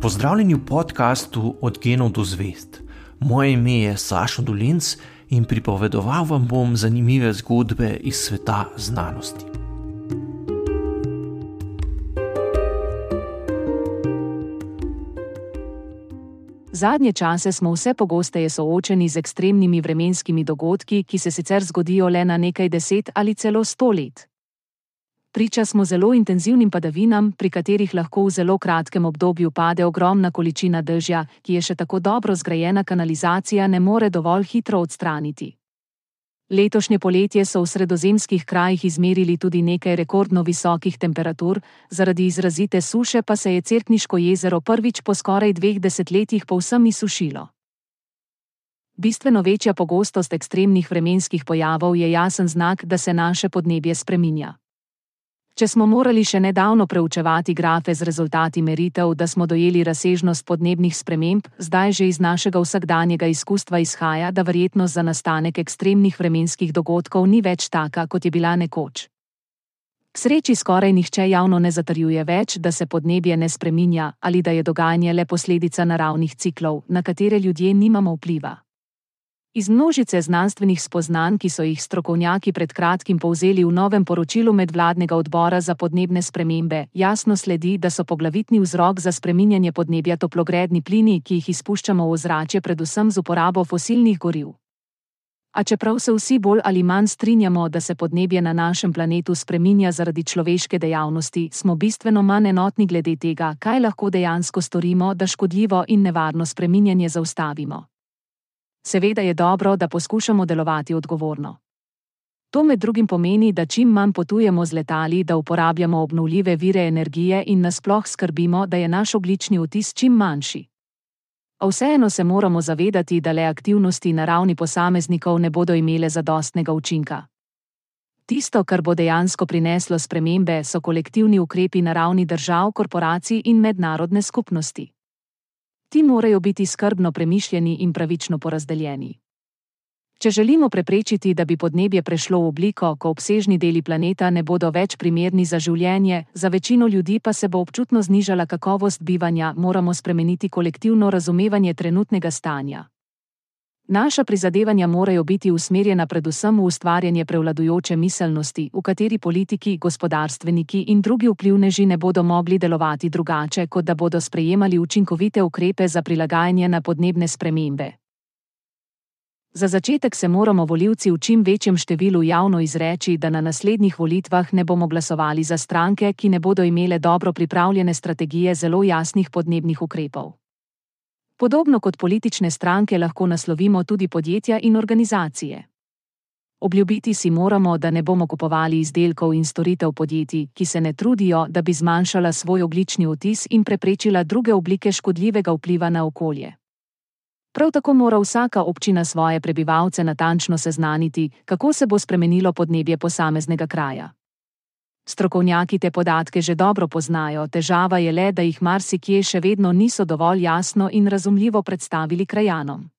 Pozdravljeni v podkastu Od genov do zvest. Moje ime je Sašo Dolinc in pripovedoval vam bom zanimive zgodbe iz sveta znanosti. Zadnje čase smo vse pogosteje soočeni z ekstremnimi vremenskimi dogodki, ki se sicer zgodijo le na nekaj deset ali celo sto let. Priča smo zelo intenzivnim padavinam, pri katerih lahko v zelo kratkem obdobju pade ogromna količina dežja, ki je še tako dobro zgrajena kanalizacija ne more dovolj hitro odstraniti. Letošnje poletje so v sredozemskih krajih izmerili tudi nekaj rekordno visokih temperatur, zaradi izrazite suše pa se je Cerkniško jezero prvič po skoraj dveh desetletjih povsem izsušilo. Bistveno večja pogostost ekstremnih vremenskih pojavov je jasen znak, da se naše podnebje spreminja. Če smo morali še nedavno preučevati grafe z rezultati meritev, da smo dojeli razsežnost podnebnih sprememb, zdaj že iz našega vsakdanjega izkustva izhaja, da verjetnost za nastanek ekstremnih vremenskih dogodkov ni več taka, kot je bila nekoč. K sreči skoraj nihče javno ne zatrjuje več, da se podnebje ne spreminja ali da je dogajanje le posledica naravnih ciklov, na katere ljudje nimamo vpliva. Iz množice znanstvenih spoznanj, ki so jih strokovnjaki pred kratkim povzeli v novem poročilu medvladnega odbora za podnebne spremembe, jasno sledi, da so poglavitni vzrok za spreminjanje podnebja toplogredni plini, ki jih izpuščamo v ozračje, predvsem z uporabo fosilnih goriv. A čeprav se vsi bolj ali manj strinjamo, da se podnebje na našem planetu spreminja zaradi človeške dejavnosti, smo bistveno manj enotni glede tega, kaj lahko dejansko storimo, da škodljivo in nevarno spreminjanje zaustavimo. Seveda je dobro, da poskušamo delovati odgovorno. To med drugim pomeni, da čim manj potujemo z letali, da uporabljamo obnovljive vire energije in nasploh skrbimo, da je naš oglični vtis čim manjši. A vseeno se moramo zavedati, da le aktivnosti na ravni posameznikov ne bodo imele zadostnega učinka. Tisto, kar bo dejansko prineslo spremembe, so kolektivni ukrepi na ravni držav, korporacij in mednarodne skupnosti. Ti morajo biti skrbno premišljeni in pravično porazdeljeni. Če želimo preprečiti, da bi podnebje prešlo v obliko, ko obsežni deli planeta ne bodo več primerni za življenje, za večino ljudi pa se bo občutno znižala kakovost bivanja, moramo spremeniti kolektivno razumevanje trenutnega stanja. Naša prizadevanja morajo biti usmerjena predvsem v ustvarjanje prevladujoče miselnosti, v kateri politiki, gospodarstveniki in drugi vplivneži ne bodo mogli delovati drugače, kot da bodo sprejemali učinkovite ukrepe za prilagajanje na podnebne spremembe. Za začetek se moramo voljivci v čim večjem številu javno izreči, da na naslednjih volitvah ne bomo glasovali za stranke, ki ne bodo imele dobro pripravljene strategije zelo jasnih podnebnih ukrepov. Podobno kot politične stranke lahko naslovimo tudi podjetja in organizacije. Obljubiti si moramo, da ne bomo kupovali izdelkov in storitev podjetij, ki se ne trudijo, da bi zmanjšala svoj oglični vtis in preprečila druge oblike škodljivega vpliva na okolje. Prav tako mora vsaka občina svoje prebivalce natančno seznaniti, kako se bo spremenilo podnebje posameznega kraja. Strokovnjaki te podatke že dobro poznajo, težava je le, da jih marsikje še vedno niso dovolj jasno in razumljivo predstavili krajanom.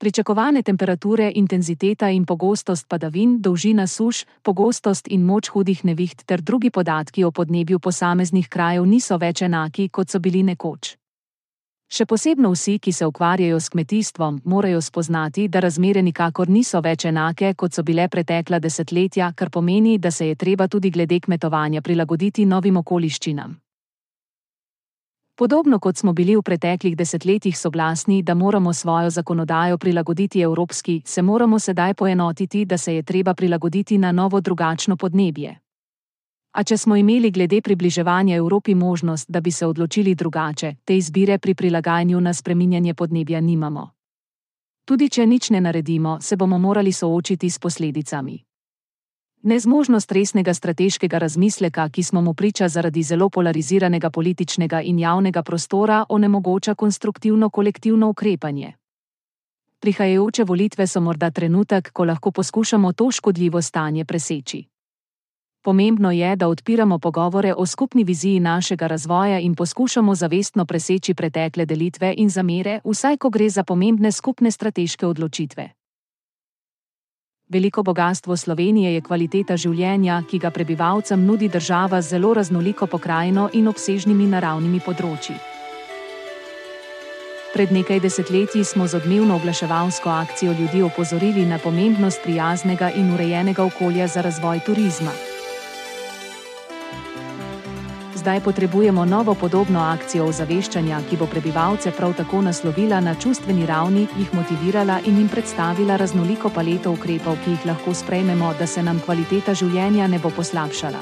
Pričakovane temperature, intenziteta in pogostost padavin, dolžina suš, pogostost in moč hudih neviht ter drugi podatki o podnebju posameznih krajev niso več enaki, kot so bili nekoč. Še posebno vsi, ki se ukvarjajo s kmetijstvom, morajo spoznati, da razmere nikakor niso več enake, kot so bile pretekla desetletja, kar pomeni, da se je treba tudi glede kmetovanja prilagoditi novim okoliščinam. Podobno kot smo bili v preteklih desetletjih soglasni, da moramo svojo zakonodajo prilagoditi evropski, se moramo sedaj poenotiti, da se je treba prilagoditi na novo drugačno podnebje. A če smo imeli glede približevanja Evropi možnost, da bi se odločili drugače, te izbire pri prilagajanju na spreminjanje podnebja nimamo. Tudi če nič ne naredimo, se bomo morali soočiti s posledicami. Nezmožnost resnega strateškega razmisleka, ki smo mu priča zaradi zelo polariziranega političnega in javnega prostora, onemogoča konstruktivno kolektivno ukrepanje. Prihajajoče volitve so morda trenutek, ko lahko poskušamo to škodljivo stanje preseči. Pomembno je, da odpiramo pogovore o skupni viziji našega razvoja in poskušamo zavestno preseči pretekle delitve in zamere, vsaj ko gre za pomembne skupne strateške odločitve. Veliko bogatstvo Slovenije je kvaliteta življenja, ki ga prebivalcem nudi država z zelo raznoliko pokrajino in obsežnimi naravnimi področji. Pred nekaj desetletji smo z odmevno oglaševalsko akcijo ljudi opozorili na pomembnost prijaznega in urejenega okolja za razvoj turizma. Zdaj potrebujemo novo podobno akcijo ozaveščanja, ki bo prebivalce prav tako naslovila na čustveni ravni, jih motivirala in jim predstavila raznoliko paleto ukrepov, ki jih lahko sprejmemo, da se nam kvaliteta življenja ne bo poslabšala.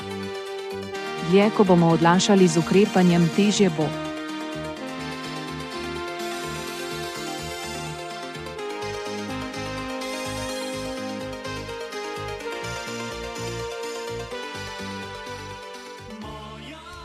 Dlje, ko bomo odlašali z ukrepanjem, težje bo.